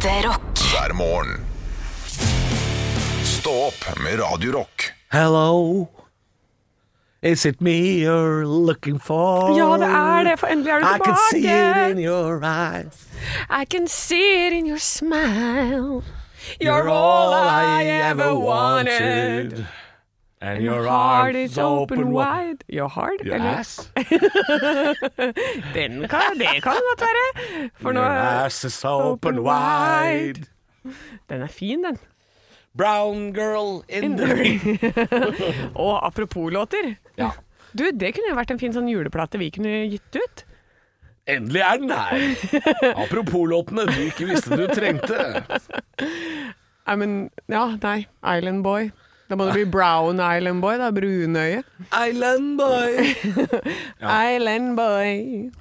Ekte rock. hver morgen. Stå opp med Radio Rock. Hello. Is it me you're looking for? Ja, det er det, for endelig er du tilbake. I can see it in your eyes. I can see it in your smile. You're all I ever wanted. And your Heart is open wide. Your heart? Your eller? ass. Den kan, det kan det godt være. For nå Your ass is open wide. Den er fin, den. Brown girl in the ring. Og apropos låter. Ja. Du, det kunne jo vært en fin sånn juleplate vi kunne gitt ut. Endelig er den her. Apropos låtene du ikke visste du trengte. Nei, men Ja, nei. Island Boy. Da må det bli Brown Island Boy, da. Brunøye. Island boy. Island Boy.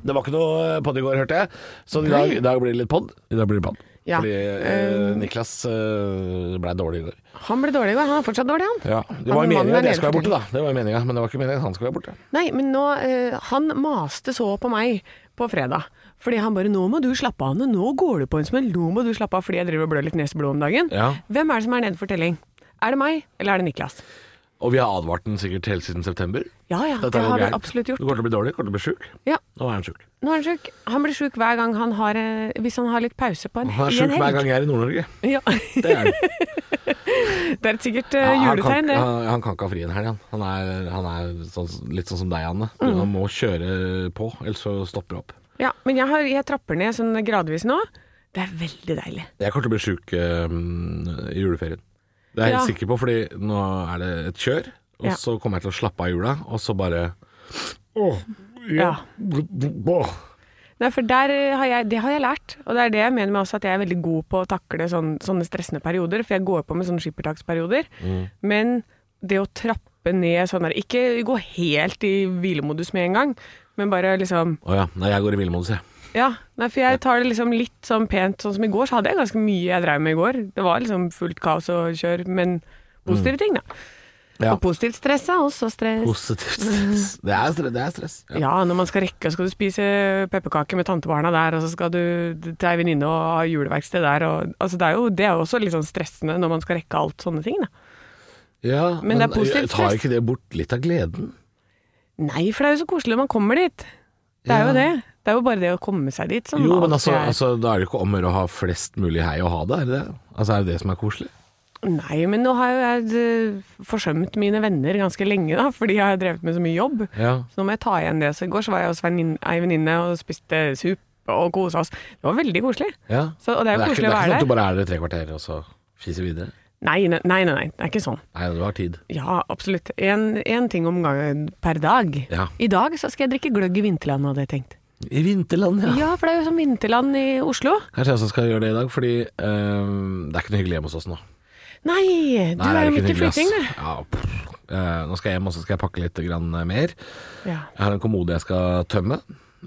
Det var ikke noe pod i går, hørte jeg. Så i dag, i dag blir det litt pod. I dag blir det pod. Ja. Fordi eh, Niklas eh, ble dårlig i går. Han ble dårlig i går. Han er fortsatt dårlig, han. Ja, Det var jo meninga at jeg skulle være borte, da. Det var meningen, Men det var ikke meningen at han skulle være borte. Nei, men nå eh, Han maste så på meg på fredag. Fordi han bare 'Nå må du slappe av, Nå går det på en smell. Nå må du slappe av.' Fordi jeg driver og blør litt neseblod om dagen. Ja. Hvem er det som er nede for telling? Er det meg, eller er det Niklas? Og vi har advart den sikkert helt siden september. Ja ja, Dette det har vi gærent. absolutt Du gjort. kommer til å bli dårlig, kommer til å bli sjuk. Ja, Nå er han sjuk. Nå er han sjuk. Han blir sjuk hver gang han har eh, Hvis han har litt pause på en, Han er i sjuk hver gang jeg er i Nord-Norge. Ja. Det er han. Det er et sikkert eh, Ja, han, kan, juletegn, det. han, han kan ikke ha fri en helg, han. Han er, han er sånn, litt sånn som deg, Anne. Du, Mm. Han må kjøre på, ellers så stopper det opp. Ja, men jeg, har, jeg trapper ned sånn gradvis nå. Det er veldig deilig. Jeg kommer til å bli sjuk eh, i juleferien. Det er jeg helt Ja. sikker på, fordi nå er det et kjør. Og Ja. så kommer jeg til å slappe av i jula, og så bare Åh, Ja. Nei, for der har jeg, det har jeg lært, og det er det jeg mener med også at jeg er veldig god på å takle sånn, sånne stressende perioder, for jeg går på med sånne skippertaksperioder. Men det å trappe ned sånn der, ikke gå helt i hvilemodus med en gang, men bare liksom Å ja. Nei, jeg går i hvilemodus, jeg. Ja, nei, for jeg tar det liksom litt sånn pent, sånn som i går, så hadde jeg ganske mye jeg drev med i går. Det var liksom fullt kaos og kjør, men positive ting, da. Ja. Og positivt stress er også stress. Positivt stress. Det er stress. Det er stress. Ja. Ja, når man skal rekke, skal du spise pepperkaker med tantebarna der, og så skal du til ei venninne og ha juleverksted der. Og, altså det, er jo, det er jo også litt sånn stressende når man skal rekke alt sånne ting. Da. Ja, Men det er positivt tar ikke det bort litt av gleden? Nei, for det er jo så koselig når man kommer dit. Det er Ja. jo det. Det er jo bare det å komme seg dit som Jo, men altså, er- altså, da er det ikke om å å ha flest mulig hei å ha det, er det det? Altså, er det det som er koselig? Nei, men nå har jo jeg eh, forsømt mine venner ganske lenge, da, fordi jeg har drevet med så mye jobb. Ja. Så nå må jeg ta igjen det. Så i går så var jeg hos ei venninne og spiste suppe og kosa oss. Det var veldig koselig. ja. Så, og det er jo ikke, der. det er ikke sånn at du bare er der i tre kvarter og så fiser videre? Nei, nei, nei, nei, det er ikke sånn. Nei, du har tid. Ja, absolutt. En ting om gangen per dag. Ja. I dag så skal jeg drikke gløgg i vinterland, hadde jeg tenkt. I vinterland, ja. Ja, for det er jo som vinterland i Oslo. Kanskje jeg også skal gjøre det i dag, fordi øhm, det er ikke noe hyggelig hjemme hos oss nå. Nei, du Nei, er jo midt i flytting, du. Ja, pff. Eh, nå skal jeg hjem, og så skal jeg pakke litt grann mer. Ja. Jeg har en kommode jeg skal tømme.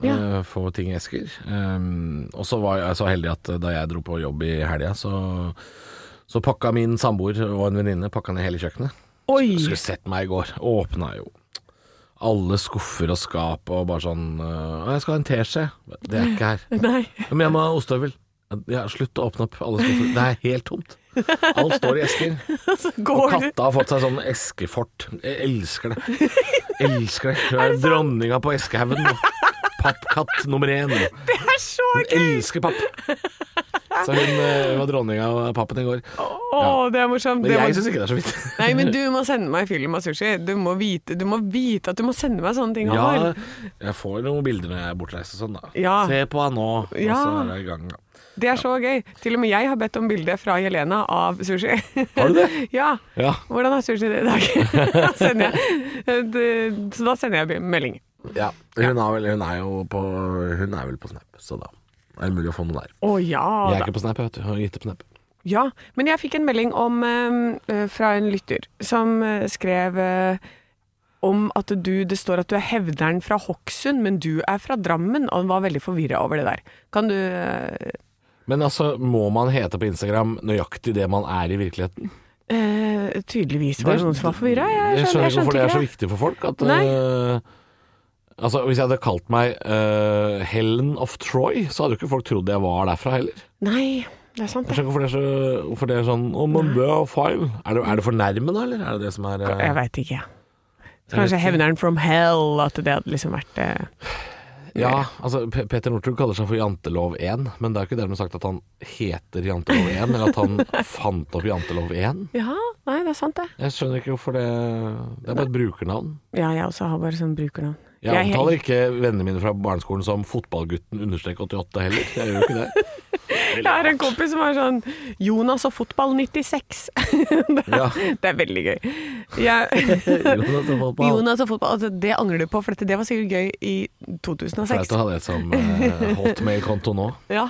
Ja. eh, Få ting i esker. Um, og så var jeg så heldig at eh, da jeg dro på jobb i helga, så, så pakka min samboer og en venninne pakka ned hele kjøkkenet. Oi! Skulle sett meg i går. Åpna jo alle skuffer og skap og bare sånn øh, 'Jeg skal ha en teskje.' Det er ikke her. Nei. Men jeg må ha ostehøvel. Ja, slutt å åpne opp alle skuffer. Det er helt tomt. Alt står i esker. Og katta har fått seg sånn eskefort. Jeg elsker det. Jeg Elsker det. Hun er dronninga på eskehaugen. Pappkatt nummer én. Det er så Hun gøy! elsker papp. Så hun uh, var dronninga av pappen i går. Å, det er morsomt. Men Det jeg må... syns ikke det er så vidt. Nei, men du må sende meg film av sushi. Du må, vite, du må vite at du må sende meg sånne ting. Ja, jeg får noen bilder når jeg er bortreist og sånn, da. Ja. Se på han nå, og Ja. så er jeg i gang. Da. Det er så gøy. Til og med jeg har bedt om bilde fra Jelena av sushi. Har du det? ja. Ja. Hvordan er sushi det i dag? Da sender jeg. Så da sender jeg melding. Ja. Hun, er vel, hun er jo på Hun er vel på Snap, så da er det mulig å få noe der. Å ja Jeg er da. ikke på Snap, jeg vet du. Jeg har gitt opp Snap. Ja, men jeg fikk en melding om, eh, fra en lytter som eh, skrev eh, om at du, det står at du er hevderen fra Hokksund, men du er fra Drammen, og han var veldig forvirra over det der. Kan du eh, Men altså, må man hete på Instagram nøyaktig det man er i virkeligheten? eh, Tydeligvis var det noen som var forvirra. Jeg, Jeg skjønner ikke hvorfor det er så viktig for folk. At, Nei. øh, altså, hvis jeg hadde kalt meg uh, Helen of Troy, så hadde jo ikke folk trodd jeg var derfra heller. Nei, Det er sant, Jeg skjønner ikke hvorfor det er, så, hvorfor det er sånn Å, man bør feil. Er det, er det fornærmende, eller er det det som er uh, Jeg veit ikke. Så Kanskje 'Hevneren from hell', at det hadde liksom vært uh, Ja, altså P Peter Northug kaller seg for Jantelov 1, men det er ikke dermed sagt at han heter Jantelov 1, eller at han fant opp Jantelov 1. Ja, nei, det er sant, det. Jeg skjønner ikke hvorfor det Det er bare et brukernavn. Ja, jeg også har bare sånn brukernavn. Jeg omtaler ikke vennene mine fra barneskolen som fotballgutten understrek 88 heller. Jeg gjør jo ikke det. Jeg har en kompis som er sånn 'Jonas og fotball 96'. det, Ja. det er veldig gøy. Jeg, Jonas og fotball. Jonas og fotball, altså, det angrer du på, for dette, det var sikkert gøy i 2006. Flaut å ha det som eh, hotmail-konto nå. Ja.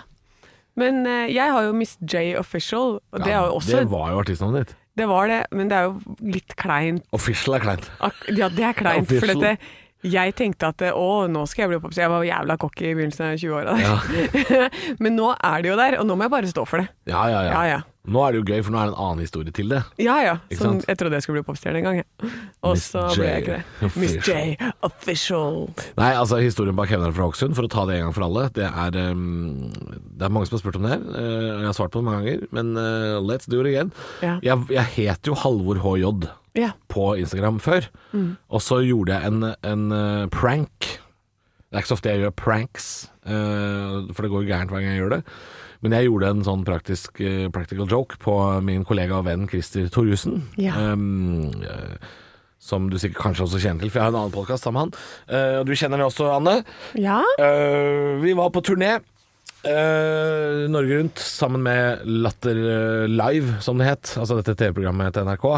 Men eh, jeg har jo Miss J Official, og det, ja, har jo også, det var jo artistnavnet ditt. det var det, men det er jo litt kleint. Official er kleint. Ak ja, det er kleint. For dette, jeg tenkte at eh, å, nå skal jeg bli popstjerne. Jeg var jævla cocky i begynnelsen av 20-åra. Ja. men nå er det jo der, og nå må jeg bare stå for det. Ja, ja, ja. Ja, ja. Nå er det jo gøy, for nå er det en annen historie til det. Ja ja. Ikke jeg trodde jeg skulle bli popstjerne en gang. jeg. Og så ble jeg ikke det. Miss J Official. Nei, altså historien bak Hevneren fra Hokksund, for å ta det en gang for alle, det er, um, det er mange som har spurt om det her. eh, jeg har svart på det mange ganger, men uh, let's do it again. Ja. Jeg, jeg het jo Halvor HJ Ja. på Instagram før, og så gjorde jeg en, en eh, prank. Det er ikke så ofte jeg gjør pranks, eh, for det går gærent hver gang jeg gjør det. Men jeg gjorde en sånn praktisk, eh, practical joke på min kollega og venn Christer Thorjussen. Ja. Um, som du sikkert kanskje også kjenner til, for jeg har en annen podkast sammen med han. Og du kjenner den også, Anne. ja. Uh, vi var på turné. Uh, Norge Rundt sammen med Latter Live, som det het. Altså dette TV-programmet til NRK.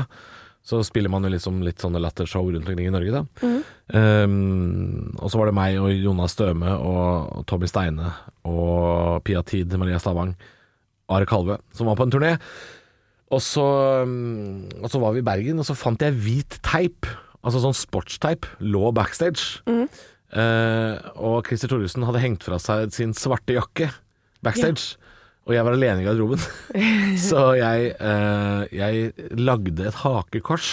Så spiller man jo liksom litt sånne lattershow rundt omkring i Norge, da. Um, og så var det meg og Jonas Støme og Tommy Steine og Pia Tid, Maria Stavang, Are Kalve, som var på en turné. Og så, um, og så var vi i Bergen, og så fant jeg hvit teip, altså sånn sportsteip, lå backstage. Eh, og Christer Thoresen hadde hengt fra seg sin svarte jakke backstage. Og jeg var alene i garderoben. så jeg, eh, jeg lagde et hakekors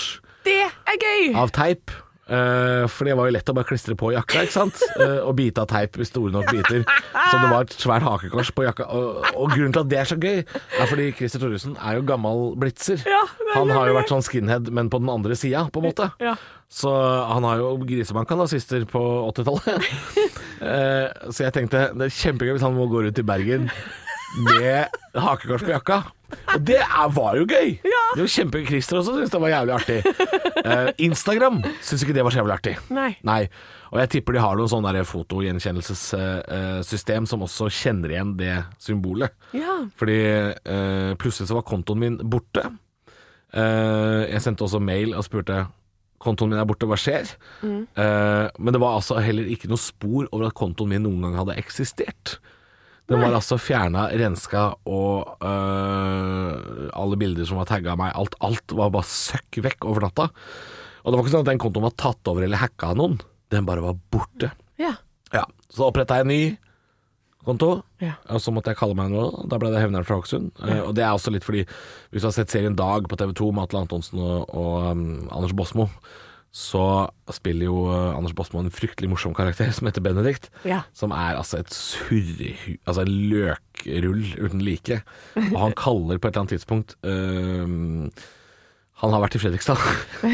Det er gøy! av teip. eh, for det var jo lett å bare klistre på jakka, ikke sant? Eh, og bite av teip i store nok biter. Så det var et svært hakekors på jakka. Og, og grunnen til at det er så gøy, er fordi Christer Thoresen er jo gammel blitzer. Ja, det er Han har jo vært sånn skinhead, men på den andre sida, på en måte. Ja. Så han har jo grisebanka nazister på 80-tallet. eh, så jeg tenkte det er kjempegøy hvis han må gå rundt i Bergen med hakekors på jakka. Og det er, var jo gøy! Det var kjempegøy. Christer også syntes det var jævlig artig. Eh, Instagram syns ikke det var så jævlig artig. Nei. Nei. Og jeg tipper de har noen sånn der fotogjenkjennelsessystem som også kjenner igjen det symbolet. Ja. Fordi eh, plutselig så var kontoen min borte. Eh, jeg sendte også mail og spurte Kontoen min er borte, hva skjer? Eh, men det var altså heller ikke noe spor over at kontoen min noen gang hadde eksistert. Den var altså fjerna, renska, og øh, alle bilder som var tagga av meg, alt, alt var bare søkk vekk over natta. Og det var ikke sånn at den kontoen var tatt over eller hacka av noen. Den bare var borte. Ja. Ja, Så oppretta jeg en ny konto, Ja. og så måtte jeg kalle meg noe. Da ble det Hevneren fra Hokksund. Eh, og det er også litt fordi, hvis du har sett serien Dag på TV 2 med Atle Antonsen og, og um, Anders Båsmo, så spiller jo uh, Anders Bosmo en fryktelig morsom karakter som heter Benedikt. Ja. Som er altså et surrehu... Altså en løkrull uten like. Og han kaller på et eller annet tidspunkt um, Han har vært i Fredrikstad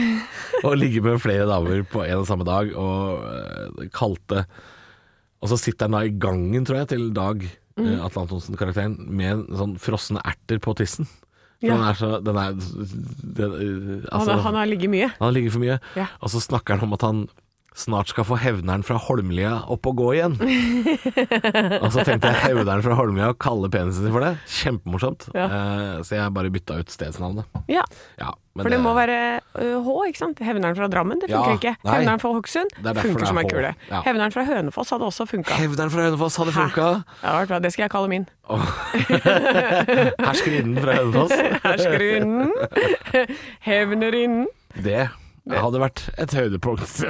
og ligget med flere damer på en og samme dag, og uh, kalte Og så sitter han da i gangen, tror jeg, til Dag, mm. Atle Antonsen-karakteren, med en sånn frosne erter på tissen. For Ja. Den er så Den er den, uh, Han, altså, han har ligget mye. han har ligget for mye. Ja. Og så snakker han om at han snart skal få hevneren fra Holmlia opp og gå igjen. og så tenkte jeg hevneren fra Holmlia og kalle penisen sin for det. Kjempemorsomt. Ja. Uh, så jeg bare bytta ut stedsnavnet. Ja. Ja, men For det må være ø, H, ikke sant? Hevneren fra Drammen, det funker Ja, ikke. Hevneren fra Hokksund Det er funker er som ei kule. Hevneren fra Hønefoss hadde også funka. Hevneren fra Hønefoss hadde funka. Det. Det skal jeg kalle min. Herskerinnen fra Hønefoss. Herskerinnen. Hevnerinnen. Det hadde vært et høydepunkt.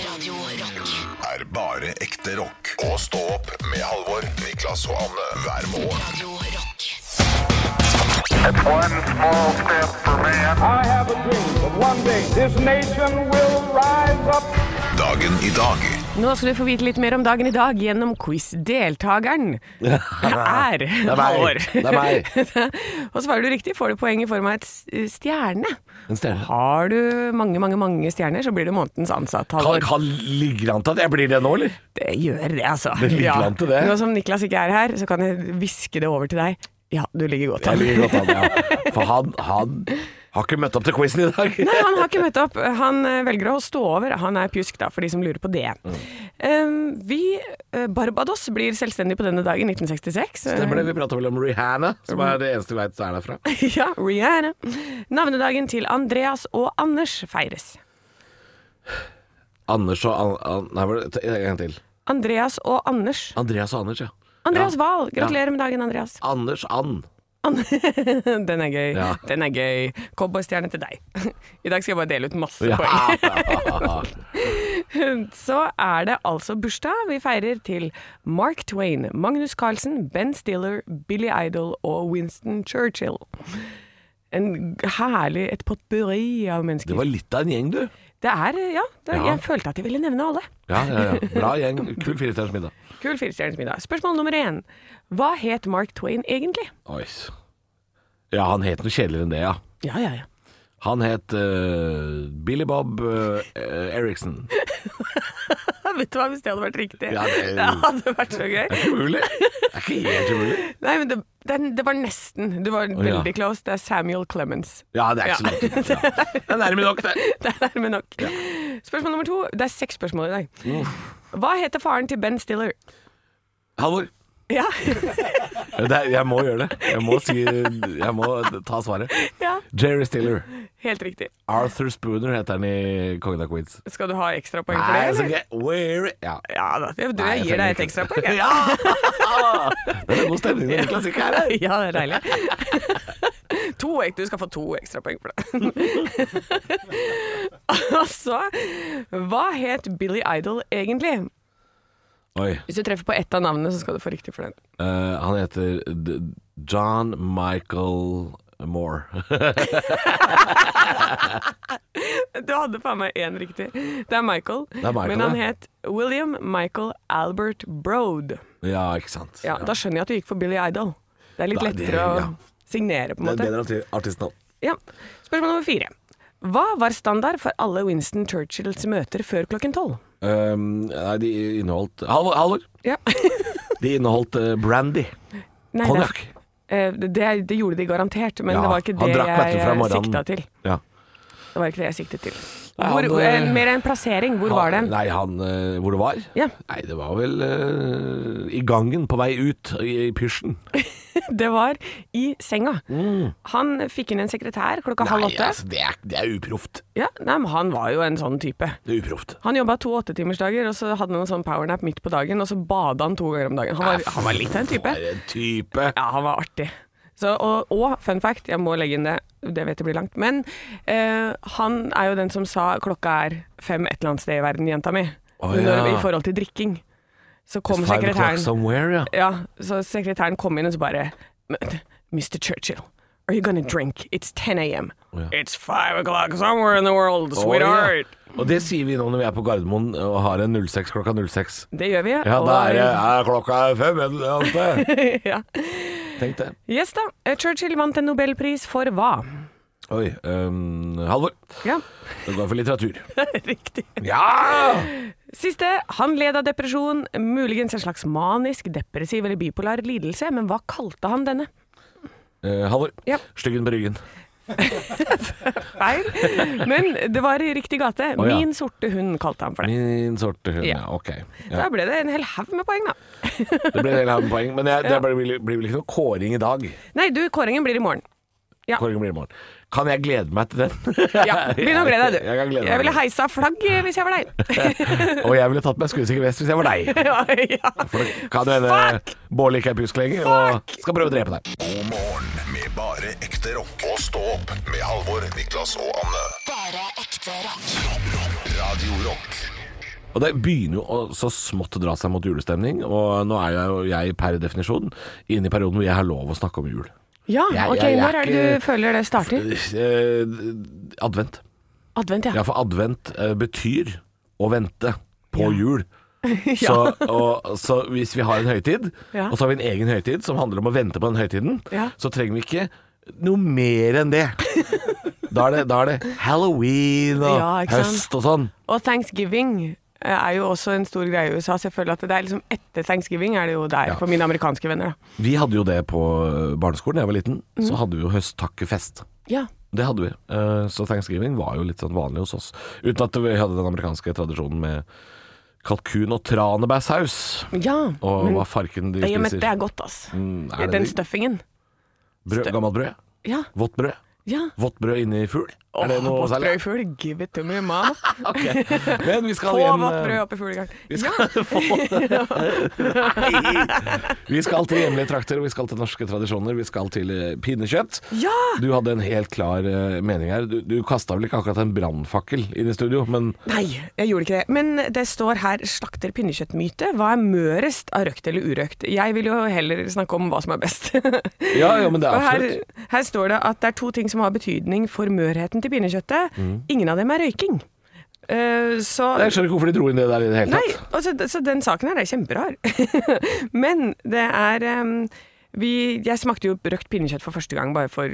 Radio Rock. Er bare ekte rock. Og stå opp med Halvor, Niklas og Anne hver morgen. Radio Rock. One small step for man. I have a dream that one day this nation will rise up. Dagen i dag Nå skal du få vite litt mer om dagen i dag gjennom quiz-deltakeren. Det er. Halvor. Det er meg. Og svarer du riktig, får du poeng i form av et stjerne. En stjerne. Har du mange, mange mange stjerner, så blir du månedens ansatt. Kan, Halvor. kan ligger an til at jeg blir det nå, eller? Det gjør det, altså. Det ligger an til det. Nå som Niklas ikke er her, så kan jeg hviske det over til deg. Ja, du ligger godt Jeg ligger godt an, ja. For han, han har ikke møtt opp til quizen i dag. Nei, han har ikke møtt opp. Han eh, velger å stå over. Han er pjusk, da, for de som lurer på det. Mm. Um, vi, eh, Barbados blir selvstendig på denne dagen, 1966. Stemmer det? Vi prater vel om Rihanna, som er det eneste vi veit er derfra. Ja, Rihanna. Navnedagen til Andreas og Anders feires. Anders og An An Nei, en gang til. Andreas og Anders. Andreas og Anders, ja. Andreas Ja. Wahl, gratulerer med dagen, Andreas. Anders And. Den er gøy. Ja. Den er gøy. Cowboystjerne til deg. I dag skal jeg bare dele ut masse Ja. poeng. Så er det altså bursdag vi feirer til Mark Twain, Magnus Carlsen, Ben Stiller, Billy Idol og Winston Churchill. En herlig, et potpurri av mennesker. Det var litt av en gjeng, du. Det er, ja, det, Ja. Jeg følte at jeg ville nevne alle. Ja, ja, ja. Bra gjeng. Kul firestjerners middag. Kul firestjerners middag. Spørsmål nummer én. Hva het Mark Twain egentlig? Oi. Ja, han het noe kjedeligere enn det, ja. Ja, ja, ja. Han het uh, Billy Bob uh, Eriksen. Vet du hva, hvis det hadde vært riktig? Ja, det- det hadde vært så gøy. Det er ikke umulig. Det er ikke helt umulig. Nei, men det, den, det var nesten. Du var ja. veldig close. Det er Samuel Clemens. Ja, det er ikke så langt. Ja. Det er nærme nok, det. Det er nærme nok. Spørsmål nummer to. Det er seks spørsmål i dag. Hva heter faren til Ben Stiller? Halvor, Ja, det er, jeg må gjøre det. Jeg må, si, jeg må ta svaret. ja. Jerry Stiller. helt riktig. Arthur Spooner heter han i Kongen av Queens. Skal du ha ekstrapoeng for det? så eller? ikke Where Ja. Ja da. Du, Nei, jeg gir deg et ekstrapoeng. ja! Det er god stemning i Niklas ikke er. Ja, det er deilig. To, du skal få to ekstrapoeng for det. altså, Hva het Billy Idol egentlig? Oi. Hvis du treffer på ett av navnene, så skal du få riktig for den. eh, han heter D John Michael Moore. Du hadde faen meg én riktig. Det er Michael. er Michael, men han ja. het William Michael Albert Broad. ja, ikke sant. Ja, Da skjønner jeg at du gikk for Billy Idol. Det er litt Da- det- lettere å ja. signere, på en Det er måte. bedre arti- artistnavn. Ja. Spørsmål nummer fire. Hva var standard for alle Winston Churchills møter før klokken tolv? Um, nei, de inneholdt Halvor, Halvor. Ja. De inneholdt uh, brandy. Konjakk. det, eh, det, det gjorde de garantert, men Ja, det var ikke det jeg sikta til. Ja. Det var ikke det jeg siktet til. Nei, Hvor, han, eh, eh, mer en plassering. Hvor var den? Nei, han eh, Hvor det var? Ja. Nei, det var vel uh, i gangen på vei ut i, i pysjen. Det var i senga. Han fikk inn en sekretær klokka halv åtte Nei, altså, det er, det er uproft. Ja, nei, men han var jo en sånn type. Det er uproft. Han jobba to åttetimersdager, og så hadde han en sånn powernap midt på dagen, og så bada han to ganger om dagen. Han var, han var litt av en type. For en type. Ja, han var artig. Så, og, og fun fact, jeg må legge inn det, det vet jeg blir langt, men eh, han er jo den som sa klokka er fem et eller annet sted i verden, jenta mi. Å, Når. I forhold til drikking. Så kom sekretæren ja. Ja, så sekretæren kom inn og så bare Mr. Churchill, are you gonna drink? It's 10 a.m. Ja. It's five o'clock somewhere in the world, sweetheart. Oh, ja. Og det sier vi nå når vi er på Gardermoen og har en 06 klokka 06. Det gjør vi. Ja, da er det ja, klokka er fem eller ja. Tenk det. Yes da. Eh, Churchill vant en nobelpris for hva? Oi. Um, Halvor. Ja, Det går for litteratur. riktig. Ja! Siste. Han led av depresjon, muligens en slags manisk, depressiv eller bipolar lidelse, men hva kalte han denne? Uh, Halvor. Ja. Styggen på ryggen. Feil. Men det var i riktig gate. Oh, ja. Min sorte hund kalte han for det. Min sorte hund, ja. Ja. Ok. Da ble det en hel haug med poeng, da. Det ble en hel haug poeng. Men jeg, det blir, blir vel ikke noe kåring i dag? Nei, du, kåringen blir i morgen. Ja. Kåringen blir i morgen. Kan jeg glede meg til den? Ja, Begynn å glede deg, du. Jeg kan glede meg. Jeg ville heisa flagg eh, hvis jeg var deg. Og jeg ville tatt meg skuddsikker vest hvis jeg var deg. ja, ja. For det kan hende! Bård ikke er pjusk lenger og skal prøve å drepe deg. God morgen med bare ekte rock. Og stå opp med Halvor, Niklas og Anne. Bare ekte rock. rock. Radio Rock. Og det begynner jo å så smått å dra seg mot julestemning, og nå er jeg jo jeg per definisjon inne i perioden hvor jeg har lov å snakke om jul. Ja, Jeg- ok, jeg er Når er det du føler det starter? Eh, advent. Advent, ja. Ja, for advent eh, betyr å vente på Ja. jul. Så, og, så hvis vi har en høytid, og så har vi en egen høytid som handler om å vente på den høytiden, så trenger vi ikke noe mer enn det. Da er det, da er det halloween og høst og sånn. Og thanksgiving er jo også en stor greie i USA, så jeg føler at det er liksom etter thanksgiving er det jo der Ja. for mine amerikanske venner, da. Vi hadde jo det på barneskolen da jeg var liten. Mm. Så hadde vi jo høsttakkefest. Ja. Det hadde vi. Eh, Så thanksgiving var jo litt sånn vanlig hos oss. Uten at vi hadde den amerikanske tradisjonen med kalkun og tranebærsaus. ja Og men, hva farken de spiser. det er godt, ass. Mm, er Den det? stuffingen. Brød, gammelt brød? Ja. Vått brød? Ja. Vått brød inni fugl? Er det noe vått særlig? brød i fugl, give it to me, man. okay. Men vi skal Få hjem vått brød opp i fuglegang. Vi skal få Nei. Vi skal til hjemlige trakter, og vi skal til norske tradisjoner. Vi skal til eh, pinnekjøtt. Ja! Du hadde en helt klar eh, mening her. Du, du kasta vel ikke akkurat en brannfakkel inn i studio, men Nei, jeg gjorde ikke det. Men det står her 'slakter pinnekjøttmyte'. Hva er mørest av røkt eller urøkt? Jeg vil jo heller snakke om hva som er best. Ja, ja, men det er absolutt. her, her står det at det er to ting som har betydning for mørheten til pinnekjøttet. Mm. Ingen av dem er røyking. Uh, så Jeg skjønner ikke hvorfor de dro inn det der i det hele Nei, tatt. altså, så den saken her er kjemperar. Men det er um, vi, Jeg smakte jo røkt pinnekjøtt for første gang bare for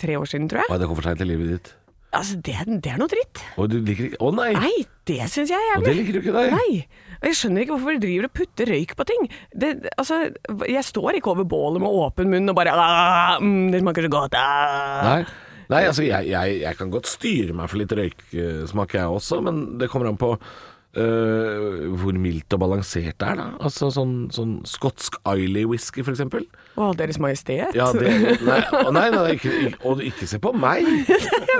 tre år siden, tror jeg. Oi, det kom for seint i livet ditt. Altså, det, det er noe dritt. Og du liker ikke Å nei! Nei, det syns jeg er Og det liker du ikke, nei. Nei. Jeg skjønner ikke hvorfor de driver og putter røyk på ting. Det, altså, jeg står ikke over bålet med åpen munn og bare «Ah, mm, Det smaker så godt. Ah. Nei, Nei altså jeg, jeg, jeg kan godt styre meg for litt røyksmak jeg også, men det kommer an på øh, hvor mildt og balansert det er, da. Altså sånn, sånn skotsk Islay whisky, for eksempel. Å, Deres Majestet. Ja, det, nei, å, nei, nei ikke, og ikke se på meg!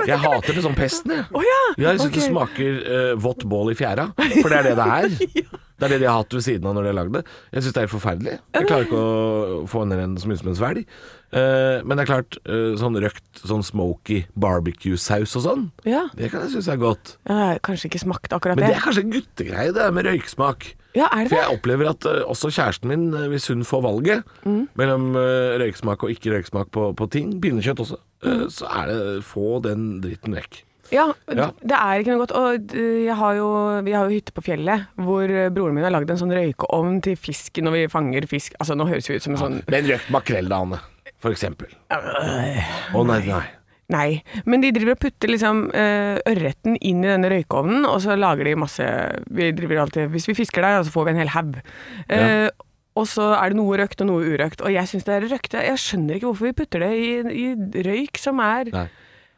Jeg hater det som pesten, jeg. Oh, ja, Jeg syns okay. det smaker uh, vått bål i fjæra, for det er det det er. Det er det de har hatt ved siden av når de har lagd det. Jeg syns det er helt forferdelig. Jeg klarer ikke å få ned en så mye som en svelg. Eh, men det er klart, eh, sånn røkt, sånn smoky barbecue-saus og sånn, Ja. det kan jeg synes er godt. Jeg har kanskje ikke smakt akkurat det. Men det er kanskje en guttegreie, det med røyksmak. Ja, er det For jeg opplever at eh, også kjæresten min, hvis hun får valget Mm. mellom røyksmak og ikke røyksmak på, på ting, pinnekjøtt også, Mm. så er det få den dritten vekk. Ja, Ja. det er ikke noe godt. Og jeg har jo, vi har jo hytte på fjellet, hvor eh, broren min har lagd en sånn røykeovn til fisk når vi fanger fisk. Altså, nå høres vi ut som en sånn Men røkt makrell da, Anne, for eksempel. Å nei, nei. Nei, men de driver og putter liksom eh, ørreten inn i denne røykeovnen, og så lager de masse Vi driver alltid Hvis vi fisker der, så får vi en hel haug. Eh, Og så er det noe røkt og noe urøkt. Og jeg syns det er røkt. Jeg skjønner ikke hvorfor vi putter det i, i røyk som er nei.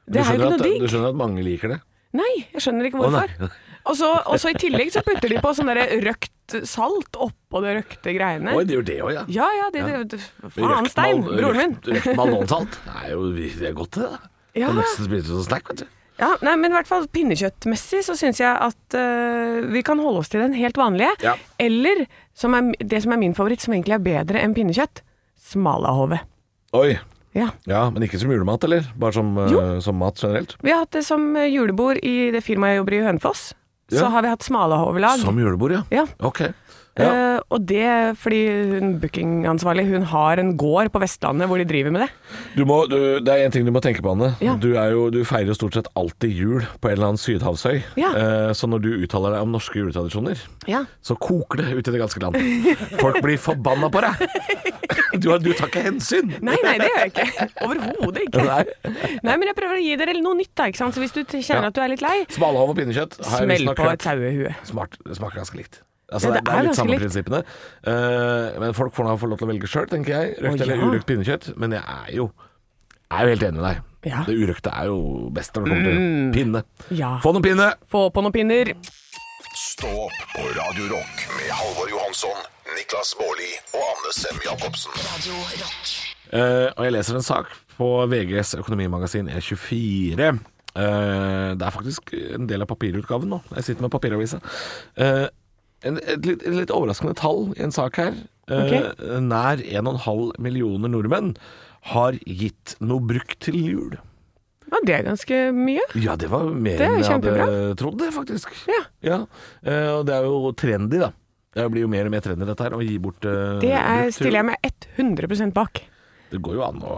Det er jo ikke at, digg. Du skjønner at mange liker det? Nei, jeg skjønner ikke hvorfor. Og så, og så i tillegg så putter de på sånn der røkt salt oppå det røkte greiene. Oi, det gjør det òg, ja. Ja ja, det, Ja. det, det Faen, Stein, broren min. Røkt, røkt Nei, Det er jo det er godt, det. da. Ja. Kan nesten spise det som snack, vet du. Ja, nei, men i hvert fall pinnekjøttmessig så syns jeg at uh, vi kan holde oss til den helt vanlige. Ja. Eller som er, det som er min favoritt, som egentlig er bedre enn pinnekjøtt, smalahove. Oi. Ja. Ja, men ikke som julemat, eller? Bare som, uh, som mat generelt? Vi har hatt det som eh, julebord i det firmaet jeg jobber i Hønefoss. Ja. Så har vi hatt smalahovelag. Som julebord, ja. Ja. Ok. Ja. Eh, og det fordi hun bookingansvarlig hun har en gård på Vestlandet hvor de driver med det. Du må, du, det er en ting du må tenke på, Anne. Ja. Du, er jo, du feirer jo stort sett alltid jul på en eller annen sydhavsøy. Ja. Uh, så når du uttaler deg om norske juletradisjoner, Ja. så koker det ut i det ganske land. Folk blir forbanna på deg! Du, du tar ikke hensyn! Nei, nei, det gjør jeg ikke. Overhodet ikke. Nei. Nei, men jeg prøver å gi dere noe nytt, da. Så hvis du kjenner at du er litt lei, Smalahove og pinnekjøtt smell på et sauehue. Smaker ganske likt. Altså, Ja, det, det er, er litt samme likt. prinsippene. Uh, men folk får nå få lov til å velge sjøl, tenker jeg. Røkt eller ja. urøkt pinnekjøtt. Men jeg er jo, er jo helt enig med deg. Ja. Det urøkte er jo best når det kommer til pinne. Ja. Få noen pinne! Få på noen pinner. Stå opp på Radio Rock med Halvor Johansson, Niklas Baarli og Anne Sem Jacobsen. Radio Rock. Uh, og jeg leser en sak på VGs økonomimagasin E24. Uh, det er faktisk en del av papirutgaven nå. Jeg sitter med papiravisa. Eh, en, et, litt, litt overraskende tall i en sak her. Eh, Nær 1,5 millioner nordmenn har gitt noe brukt til jul. Ja, det er ganske mye. Ja, det var mer Det enn jeg hadde trodd, det, faktisk. Ja. eh, og det er jo trendy, da. Det blir jo mer og mer trendy, dette her, å gi bort eh, Det er, stiller jeg meg 100 bak. Det går jo an å,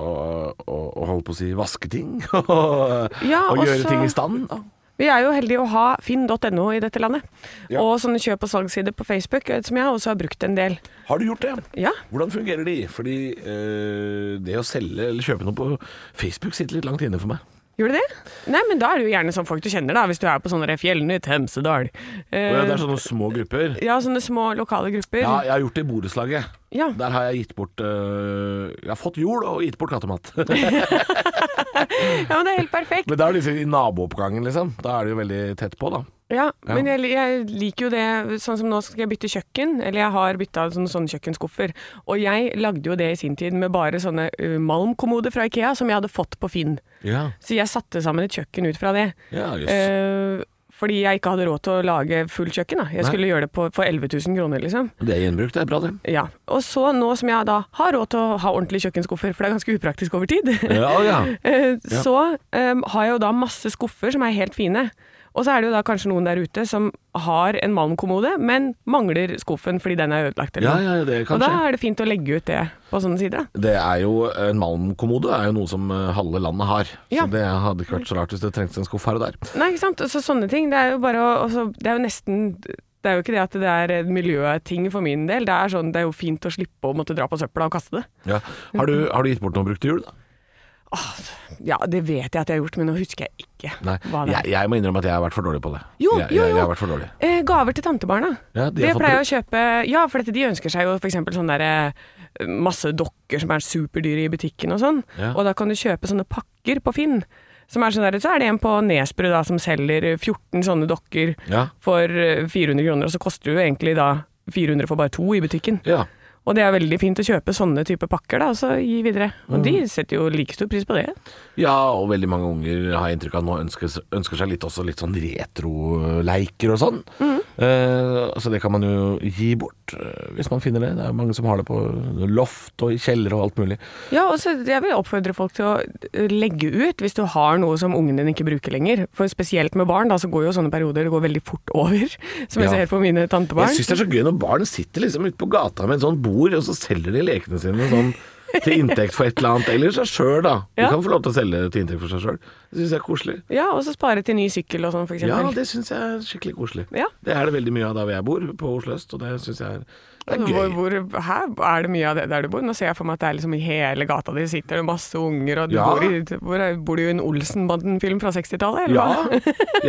å, å holde på å si vaske ting, og, Ja, og gjøre ting i stand. Da. Vi er jo heldige å ha finn.no i dette landet. Ja. Og sånne kjøp- og salgssider på Facebook, eh, som jeg også har brukt en del. Har du gjort det? Ja. Hvordan fungerer de? Fordi øh, det å selge eller kjøpe noe på Facebook sitter litt langt inne for meg. Gjør det det? Nei, men da er det jo gjerne sånn folk du kjenner, da. Hvis du er på sånne Fjellnytt, Hemsedal. Eh, ja, det er sånne små grupper. ja, sånne små lokale grupper. Ja, jeg har gjort det i borettslaget. Ja. Der har jeg gitt bort eh, Jeg har fått jord og gitt bort kattemat. Ja, men det er helt perfekt. Men da er det liksom i nabooppgangen, liksom. Da er det jo veldig tett på, da. Ja, Ja. men jeg, jeg liker jo det Sånn som nå skal jeg bytte kjøkken, eller jeg har bytta sånne, sånne kjøkkenskuffer. Og jeg lagde jo det i sin tid med bare sånne uh, malmkommoder fra Ikea som jeg hadde fått på Finn. Ja, Så jeg satte sammen et kjøkken ut fra det. ja yes. Eh, fordi jeg ikke hadde råd til å lage fullt kjøkken. da. Jeg Nei. skulle gjøre det på, for 11 000 kroner, liksom. det er gjenbruk, det er bra, det. Ja. Og så nå som jeg da har råd til å ha ordentlige kjøkkenskuffer, for det er ganske upraktisk over tid, Ja, ja. eh, så um, har jeg jo da masse skuffer som er helt fine. Og så er det jo da kanskje noen der ute som har en malmkommode, men mangler skuffen fordi den er ødelagt. Eller Ja, ja, det Og da er det fint å legge ut det på sånne sider. Det er jo En malmkommode er jo noe som eh, halve landet har. Ja. Så det hadde ikke vært så rart hvis det trengtes en skuff her og der. Nei, ikke sant. Så sånne ting. Det er jo bare å også, Det er jo nesten det er jo ikke det at det er miljøting for min del. Det er, sånn, det er jo fint å slippe å måtte dra på søpla og kaste det. Ja. Har, du, har du gitt bort noe brukt til jul, da? Ja, det vet jeg at jeg har gjort, men nå husker jeg ikke Nei. hva det er. Jeg, jeg må innrømme at jeg har vært for dårlig på det. Jo, jeg, jo, jo. jeg har vært for dårlig. Eh, gaver til tantebarna. Ja, de det pleier jeg å kjøpe Ja, for dette, de ønsker seg jo f.eks. sånn derre masse dokker som er superdyre i butikken og sånn. Ja. Og da kan du kjøpe sånne pakker på Finn. Som er sånn der, så er det en på Nesbru da, som selger 14 sånne dokker Ja. for eh, 400 kroner, og så koster det jo egentlig da 400 for bare to i butikken. ja. Og det er veldig fint å kjøpe sånne type pakker, da, og så gi videre. Og de Mm. setter jo like stor pris på det. Ja, og veldig mange unger har jeg inntrykk av nå ønsker, ønsker seg litt, også litt sånn retroleiker og sånn. Mm. Eh, så det kan man jo gi bort eh, hvis man finner det. Det er jo mange som har det på loft og i kjeller og alt mulig. Ja, og så jeg vil oppfordre folk til å eh, legge ut hvis du har noe som ungen din ikke bruker lenger. For spesielt med barn, da, så går jo sånne perioder det går veldig fort over. Som Ja. jeg ser på mine tantebarn. Jeg syns det er så gøy når barn sitter liksom ute på gata med en sånn sånt bord, og så selger de lekene sine sånn til inntekt for et eller annet, eller seg sjøl, da. Du Ja. kan få lov til å selge til inntekt for seg sjøl. Det syns jeg er koselig. Ja, og så spare til ny sykkel og sånn, for Ja, det syns jeg er skikkelig koselig. Ja. Det er det veldig mye av der hvor jeg bor, på Oslo øst, og det syns jeg er, det er gøy. hvor, her er det mye av det der du bor? Nå ser jeg for meg at det er liksom i hele gata di sitter det masse unger, og du Ja. bor, i, hvor bor du i en Olsenbanden-film fra 60-tallet? eller Ja,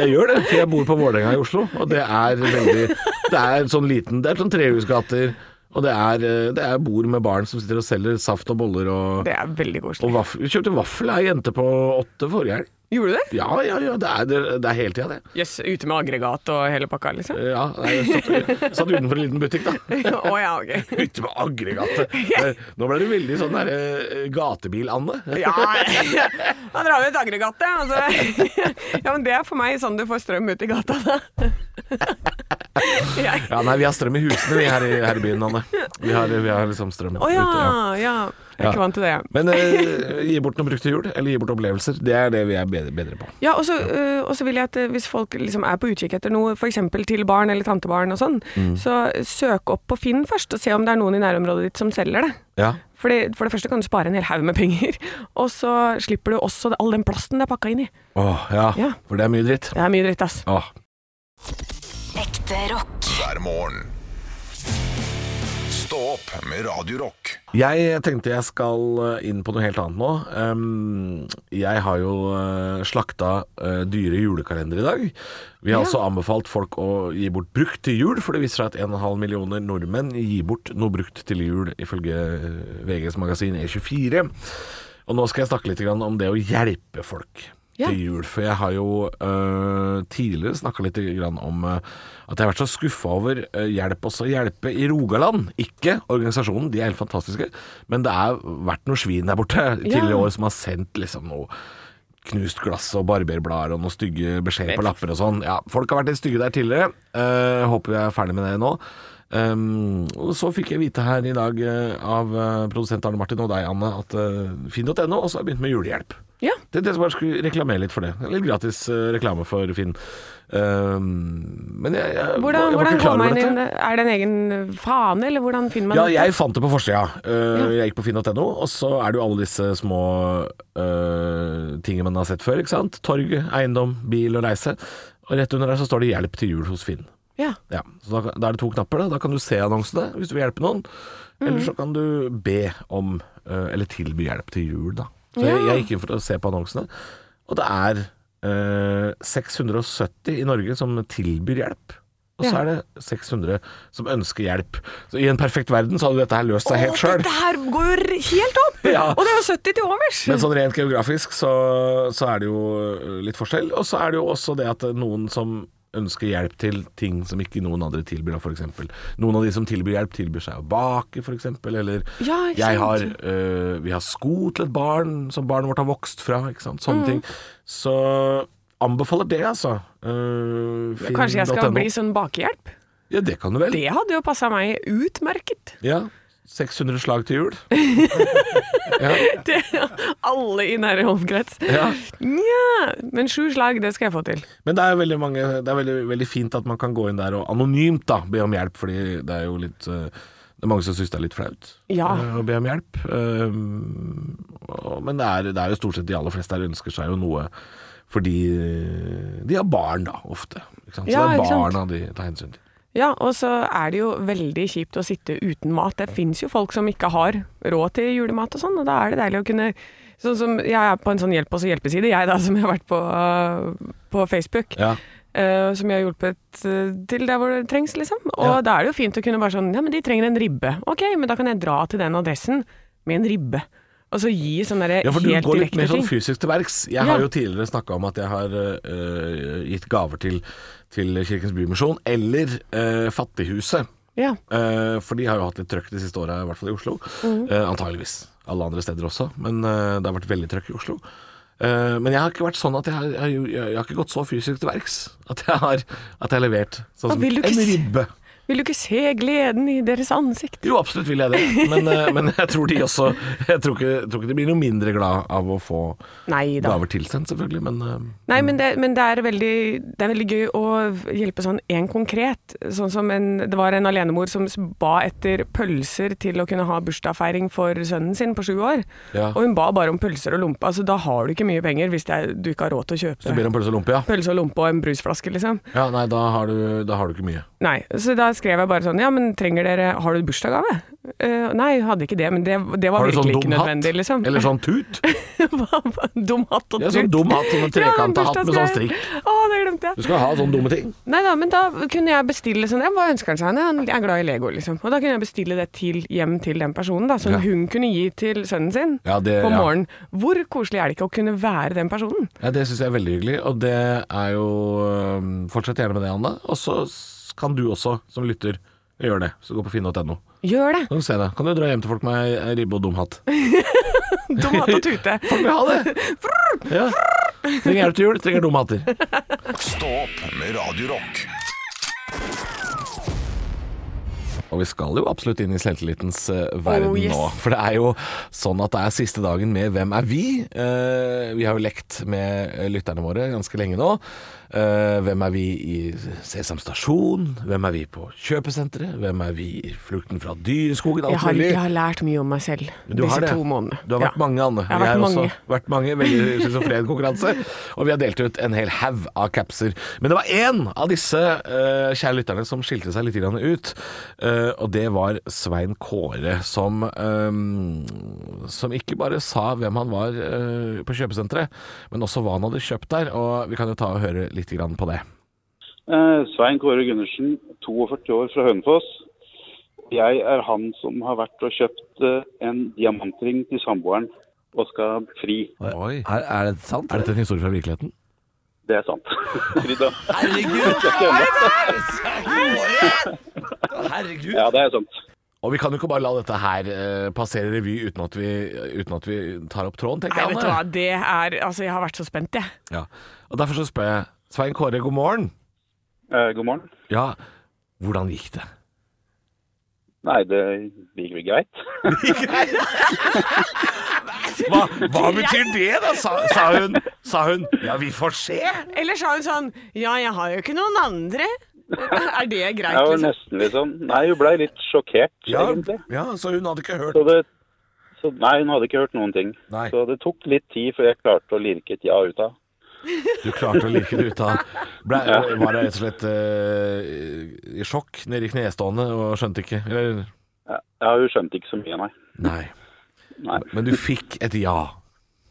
jeg gjør det, for jeg bor på Vålerenga i Oslo, og det er veldig Det er sånn liten Det er sånn trehusgater, og det er, eh, det er bord med barn som sitter og selger saft og boller og, Det er veldig koselig. vaffel. Vi kjøpte vaffel ei jente på åtte forrige helg. Gjorde du det? Ja, ja, ja, det er, det, det er hele tida, det. Jøss, ute med aggregat og hele pakka, liksom? Ja, jeg satt, satt utenfor en liten butikk, da. Å ja, ok. Ute med aggregatet. Eh, Nå ble du veldig sånn derre gatebil-Anne. Ja, da drar vi et aggregat, ja. Altså. Ja, men det er for meg sånn du får strøm ut i gata, da. Ja, nei, vi har strøm i husene, vi her i, her i byen, Anne. Vi har, vi har liksom strøm oh, ja, ute. Ja. ja. Jeg er ikke vant til det. Men uh, gi bort noe brukt til jul, eller gi bort opplevelser. Det er det vi er bedre, bedre på. Ja, og så uh, vil jeg at øh, hvis folk liksom er på utkikk etter noe, f.eks. til barn eller tantebarn og sånn, Mm. så søk opp på Finn først, og se om det er noen i nærområdet ditt som selger det. Ja. For det, for det første kan du spare en hel haug med penger, og så slipper du også all den plasten det er pakka inn i. Åh, ja. Ja. For det er mye dritt. Det er mye dritt, ass. Åh. Ekte rock. hver morgen. Stå opp med Radio Rock. Jeg tenkte jeg skal eh, inn på noe helt annet nå. Um, jeg har jo uh, slakta eh, dyre julekalendere i dag. Vi har Ja. altså anbefalt folk å gi bort brukt til jul, for det viser seg at 1,5 millioner nordmenn gir bort noe brukt til jul, ifølge eh, VGs magasin E24. Og nå skal jeg snakke litt om det å hjelpe folk Ja. til jul. For jeg har jo uh, tidligere snakka litt grann om uh, at jeg har vært så skuffa over uh, Hjelp oss å hjelpe i Rogaland. Ikke organisasjonen, de er helt fantastiske, men det har vært noe svin der borte tidligere i år som har sendt liksom noe knust glass og barberblader og noen stygge beskjeder på lapper og sånn. Ja, folk har vært litt stygge der tidligere. Håper vi er ferdig med det nå. Um, og så fikk jeg vite her i dag uh, av uh, produsent Arne Martin og deg, Anne, at uh, finn.no også har begynt med julehjelp. Ja. Det, det som bare skulle reklamere litt for det. Litt gratis uh, reklame for Finn. Um, men jeg, jeg, Hvordan, jeg var ikke klar over man dette. inn? Er det en egen fane, eller hvordan finner man Ja, dette? jeg fant det på forsida. Uh, Jeg gikk på finn.no, og så er det jo alle disse små uh, tingene man har sett før. ikke sant? Torg, eiendom, bil og reise. Og rett under der så står det 'hjelp til jul hos Finn'. Ja. Ja, så da, da er det to knapper. Da Da kan du se annonsene hvis du vil hjelpe noen. Eller så kan du be om, eller tilby hjelp til jul, da. Så jeg, jeg gikk inn for å se på annonsene, og det er eh, 670 i Norge som tilbyr hjelp. Og så er det 600 som ønsker hjelp. Så I en perfekt verden så hadde dette her løst seg helt sjøl. Dette her går jo helt opp! Ja. Og det er jo 70 til overs! Men sånn rent geografisk så, så er det jo litt forskjell. Og så er det jo også det at noen som ønsker hjelp til ting som ikke noen andre tilbyr, da, f.eks. Noen av de som tilbyr hjelp, tilbyr seg å bake, f.eks. Eller Ja, har, øh, vi har sko til et barn som barnet vårt har vokst fra. Ikke sant? Mm. Sånne ting. Så anbefaler det, altså. Uh, Kanskje jeg skal bli sånn bakehjelp? Ja, det kan du vel. Det hadde jo passa meg utmerket. Ja. 600 slag til jul. ja. Det, alle i nære omkrets. ja. Nja, men sju slag, det skal jeg få til. Men det er veldig mange Det er veldig, veldig fint at man kan gå inn der og anonymt da be om hjelp, fordi det er jo litt eh, Det er mange som syns det er litt flaut Ja. eh, å be om hjelp. Um, men det er, det er jo stort sett de aller fleste her ønsker seg jo noe fordi eh, de har barn, da, ofte. Så Ja, det er barna de tar hensyn til. Ja, og så er det jo veldig kjipt å sitte uten mat. Det fins jo folk som ikke har råd til julemat og sånn, og da er det deilig å kunne Sånn som jeg er på en sånn hjelp oss hjelpeside, jeg da, som jeg har vært på, på Facebook. Ja. Uh, som jeg har hjulpet øh, til der hvor det trengs, liksom. Og Ja. da er det jo fint å kunne bare sånn Ja, men de trenger en ribbe. Ok, men da kan jeg dra til den adressen med en ribbe. Og så gi sånn derre Ja, for du går litt mer sånn fysisk til verks. Jeg Ja. har jo tidligere snakka om at jeg har uh, gitt gaver til, til Kirkens Bymisjon, eller eh, Fattighuset. Ja. Eh, for de har jo hatt litt trøkk de siste åra, i hvert fall i Oslo. Mm. Eh, antageligvis alle andre steder også, men eh, det har vært veldig trøkk i Oslo. Eh, men jeg har ikke vært sånn at jeg har, jeg, jeg har ikke gått så fysisk til verks. At jeg har, at jeg har levert sånn som en ribbe. Vil du ikke se gleden i deres ansikt? Jo, absolutt vil jeg det, men, eh, men jeg tror de også Jeg tror ikke, jeg tror ikke de blir noe mindre glad av å få Neida. gaver tilsendt, selvfølgelig, men eh, Nei, men, det, men det, er veldig, det er veldig gøy å hjelpe sånn en konkret. Sånn som en, det var en alenemor som ba etter pølser til å kunne ha bursdagsfeiring for sønnen sin på sju år. Ja. Og hun ba bare om pølser og lompe. Altså, da har du ikke mye penger hvis er, du ikke har råd til å kjøpe om pølse og lompe, ja. pølse og lompe og en brusflaske, liksom. ja. Nei, da har, du, da har du ikke mye. Nei, så da skrev jeg bare sånn Ja, men trenger dere Har du bursdagsgave? Uh, nei, hadde ikke det, men det, det var Har du sånn ikke dum hatt? liksom. Eller sånn tut? dum hatt og tut. Ja, sånn dum hatt, sånn trekanta hatt med sånn strikk. Å, det glemte jeg. Du skal ha sånne dumme ting. Nei da, men da kunne jeg bestille sånn ja, Hva ønsker han seg? Han er glad i Lego, liksom. Og da kunne jeg bestille det til, hjem til den personen, da, som Ja. hun kunne gi til sønnen sin Ja, det- på ja. morgenen. Hvor koselig er det ikke å kunne være den personen? Ja, Det syns jeg er veldig hyggelig, og det er jo Fortsett gjerne med det, Anne. Og så kan du også, som lytter, gjøre det. Så gå på finn.no. Gjør det! Kan du se det. Kan du dra hjem til folk med ei- ribbe og dum hatt. Dum hatt og tute. Folk vil ha det! Ja. Trenger hjelp til jul, trenger dumme hatter. Stå opp med Radio Rock. Og vi skal jo absolutt inn i selvtillitens uh, verden Oh, yes. nå. For det er jo sånn at det er siste dagen med Hvem er vi? Uh, vi har jo lekt med eh, lytterne våre ganske lenge nå. Eh, hvem er vi i Sesam stasjon? Hvem er vi på kjøpesenteret? Hvem er vi i Flukten fra dyreskogen? Jeg har, jeg har lært mye om meg selv disse to månedene. Du har vært Ja. mange, Anne. Jeg har vært vært også mange. vært mange veldig schizofren konkurranse. Og vi har delt ut en hel haug av capser. Men det var én av disse uh, kjære lytterne som skilte seg litt grann ut. uh, og det var Svein Kåre, som, som ikke bare sa hvem han var på kjøpesenteret, men også hva han hadde kjøpt der. Og vi kan jo ta og høre litt grann på det. Eh, Svein Kåre Gundersen, 42 år fra Hønefoss. Jeg er han som har vært og kjøpt eh, en diamantring til samboeren og skal fri. Oi. Er, er det sant? Er dette en historie fra virkeligheten? Det er sant. Frida. Herregud! Ja, det er sant. Og vi kan jo ikke bare la dette her eh, passere revy uten at, vi, uten at vi tar opp tråden, tenker Nei, jeg. vet du hva, det er Altså, jeg har vært så spent, jeg. Ja. Og derfor så spør jeg Svein Kåre, god morgen. Eh, god morgen. Ja, hvordan gikk det? Nei, det gikk vel greit. Hva, hva betyr det, da? Sa, sa, hun, sa hun Ja, vi får se. Eller sa hun sånn Ja, jeg har jo ikke noen andre. Er det greit, var liksom? nesten sånn Nei, hun blei litt sjokkert, Ja, egentlig. ja, så hun hadde ikke hørt Så det så, Nei, hun hadde ikke hørt noen ting. Nei. Så det tok litt tid før jeg klarte å lirke et ja ut av. Du klarte å like det ut av Ble, Var det rett og slett uh, i sjokk nede i knestående og skjønte ikke? Eller? Ja, hun skjønte ikke så mye, nei. Nei. Nei, Men du fikk et ja.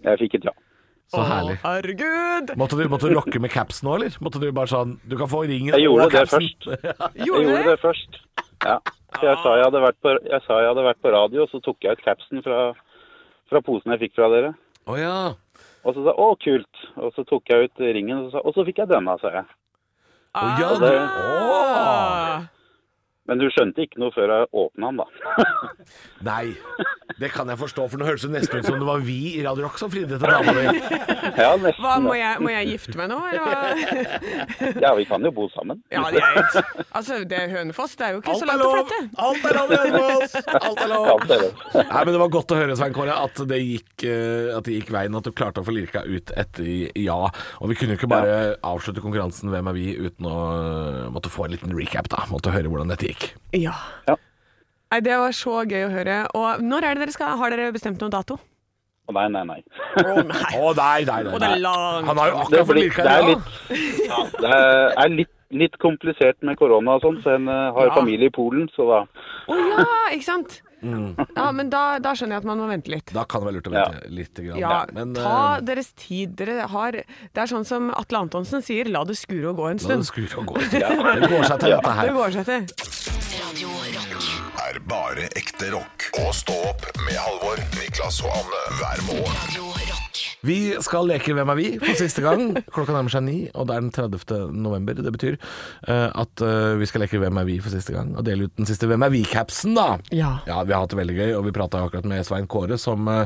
jeg fikk et ja. Så herlig. Å, herregud! Måtte du, måtte du rocke med caps nå, eller? Måtte du bare sånn Du kan få ringen Jeg gjorde det først. Jeg Gjorde gjorde det? først. Ja. Jeg sa jeg hadde vært på, jeg sa jeg hadde vært på radio, og så tok jeg ut capsen fra, fra posen jeg fikk fra dere. Å ja. Og så sa jeg 'å, kult'. Og så tok jeg ut ringen, og så, og så fikk jeg denne, sa jeg. Å ja, Ah. det, å. Men du skjønte ikke noe før jeg åpna den, da. Nei, det kan jeg forstå, for nå høres det nesten ut som det var vi i Radio Rock som fridde til dama di. ja, nesten. Hva, må jeg, må jeg gifte meg nå, eller hva? Ja, vi kan jo bo sammen. Ja, det er, altså, det er Hønefoss, det er jo ikke Alt så langt å flytte. Alt er lov! Alt er lov! Alt er lov. Nei, men Det var godt å høre, Svein Kåre, at det gikk, eh, at det gikk veien, at du klarte å få lirka ut et ja. Og vi kunne jo ikke bare avslutte konkurransen Hvem er vi uten å måtte få en liten recap, da. Måtte høre hvordan dette gikk. Ja. Ja. Nei, det var så gøy å høre. Og når er det dere skal Har dere bestemt noen dato? Å, Nei, nei, nei. Å nei. Oh, nei, nei, nei. Oh, det er langt Han har jo akkurat fått virka det er ja. litt, ja, det er litt, litt komplisert med korona og sånn, så en eh, har Ja. familie i Polen, så da Å ja, ikke sant? Mm. Ja, men da, da skjønner jeg at man må vente litt. Da kan det være lurt å vente litt. Grann. Ja, men ta eh, deres tid. Dere har Det er sånn som Atle Antonsen sier, la det skure og gå en la det stund. skure og gå. Det går seg til, dette Det går seg til. Radio Rock. er bare ekte rock. Og stå opp med Halvor, Niklas og Anne hver morgen. Radio Rock. Vi skal leke Hvem er vi? for siste gang. Klokka nærmer seg ni, og det er den 30. november. Det betyr uh, at uh, vi skal leke Hvem er vi for siste gang, og dele ut den siste Hvem er vi-capsen, da. Ja. Ja, vi har hatt det veldig gøy, og vi prata akkurat med Svein Kåre, som, uh,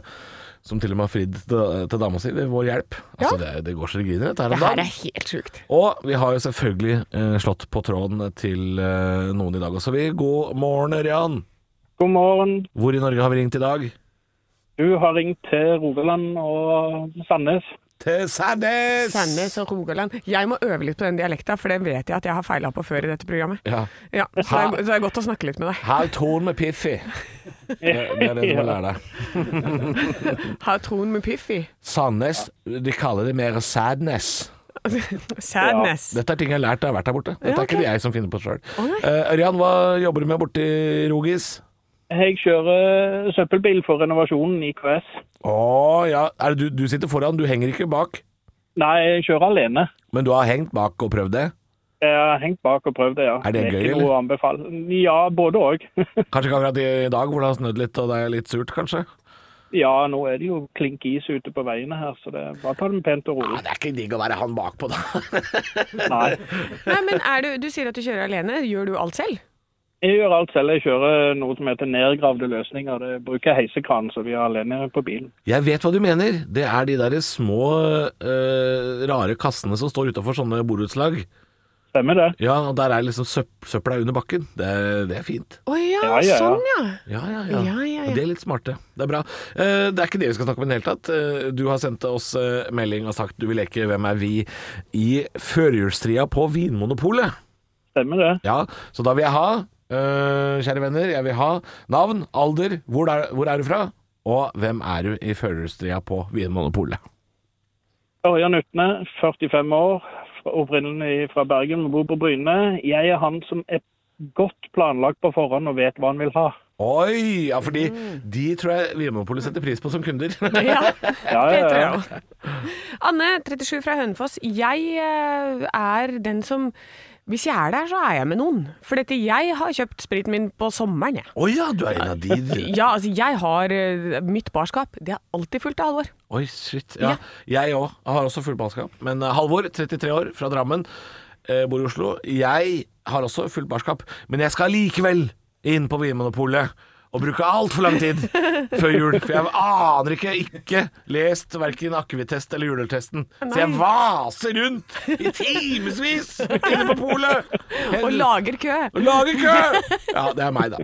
som til og med har fridd til, til dama si ved vår hjelp. Altså, det, det går så det griner, dette her Det her er helt sjukt. Og vi har jo selvfølgelig eh, slått på tråden til eh, noen i dag også, vi. God morgen, Ørjan. God morgen. Hvor i Norge har vi ringt i dag? Du har ringt til Rogaland og Sandnes. Til Sandnes! Sandnes og Rogaland. Jeg må øve litt på den dialekta, for den vet jeg at jeg har feila på før i dette programmet. Ja. Ja, så, det er, så det er godt å snakke litt med deg. Har troen med Piffi. Det, det er det du må lære deg. Har troen med Piffi. Sandnes, de kaller det mer sadness. Sadness. Dette er ting jeg har lært da jeg har vært der borte. Dette Ja, er ikke det jeg som finner på sjøl. Ørjan, oh, Ørjan, hva jobber du med borti Rogis? Jeg kjører søppelbil for renovasjonen i KS. Å ja, er det du, du sitter foran, du henger ikke bak. Nei, jeg kjører alene. Men du har hengt bak og prøvd det? Jeg har hengt bak og prøvd det, ja. Er det gøy, ikke eller? noe å anbefale. Ja, både òg. Kanskje ikke akkurat i dag hvor det har snødd litt og det er litt surt, kanskje? ja, nå er det jo klink is ute på veiene her, så det bare ta det pent og rolig. Ja, det er ikke digg å være han bakpå, da. Nei. Nei, men er du, du sier at du kjører alene. Gjør du alt selv? Jeg gjør alt selv. Jeg kjører noe som heter nedgravde løsninger. Det bruker heisekran, så vi er alene på bilen. Jeg vet hva du mener. Det er de der små, øh, rare kassene som står utafor sånne borettslag. Stemmer det? Ja, og der er liksom søp søpla under bakken. Det, er- det er fint. Å ja, Ja, ja, ja. sånn ja. Ja, ja, ja. Ja, ja, ja. Og er litt smarte. Det er bra. Uh, det er ikke det vi skal snakke om i det hele tatt. Uh, du har sendt oss uh, melding og sagt du vil leke Hvem er vi i førjulstria på Vinmonopolet. Stemmer det? Ja, så da vil jeg ha, eh, kjære venner, jeg vil ha navn, alder, hvor er, hvor er du fra, og hvem er du i førjulstria på Vinmonopolet? Ørjan Utne, 45 år, opprinnelig fra Bergen, bor på Bryne. Jeg er han som er godt planlagt på forhånd og vet hva han vil ha. Oi, ja, fordi de tror jeg Vinmonopolet setter pris på som kunder. Ja, Ja, det ja, tror jeg òg. Anne, 37 fra Hønefoss. Jeg eh, er den som Hvis jeg er der, så er jeg med noen. For dette, jeg har kjøpt spriten min på sommeren, jeg. Å ja, du er en av de du. Ja, altså, jeg har eh, Mitt barskap, det er alltid fullt av Halvor. Oi, shit. Ja, jeg òg. Har også fullt barskap. Men eh, Halvor, 33 år, fra Drammen, eh, bor i Oslo. Jeg har også fullt barskap, men jeg skal likevel inn på Vinmonopolet å bruke altfor lang tid før jul. For jeg aner ikke, ikke lest verken akevittest eller juletesten. Så jeg vaser rundt i timevis inne på polet. Og lager kø. Og lager kø! Ja, det er meg, da.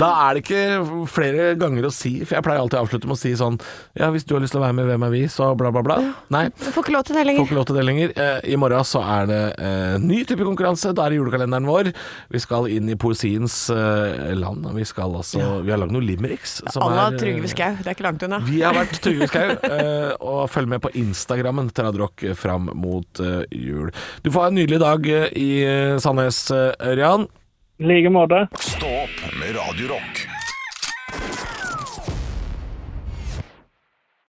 Da er det ikke flere ganger å si, for jeg pleier alltid å avslutte med å si sånn Ja, hvis du har lyst til å være med, hvem er vi? Så bla, bla, bla. Nei. Du får ikke lov til det lenger. Får ikke lov til det lenger. Eh, I morgen så er det en ny type konkurranse. Da er det julekalenderen vår. Vi skal inn i poesiens eh, land. og Vi skal altså Vi har lagd noen limericks. som Alle har er, eh, Trygve Skau, det er ikke langt unna. Vi har vært Trygve Skau, eh, og følg med på Instagrammen til Radio fram mot eh, jul. Du får ha en nydelig dag eh, i eh, Sandnes, eh, Ørjan. I like måte. Stå opp med Radio Rock.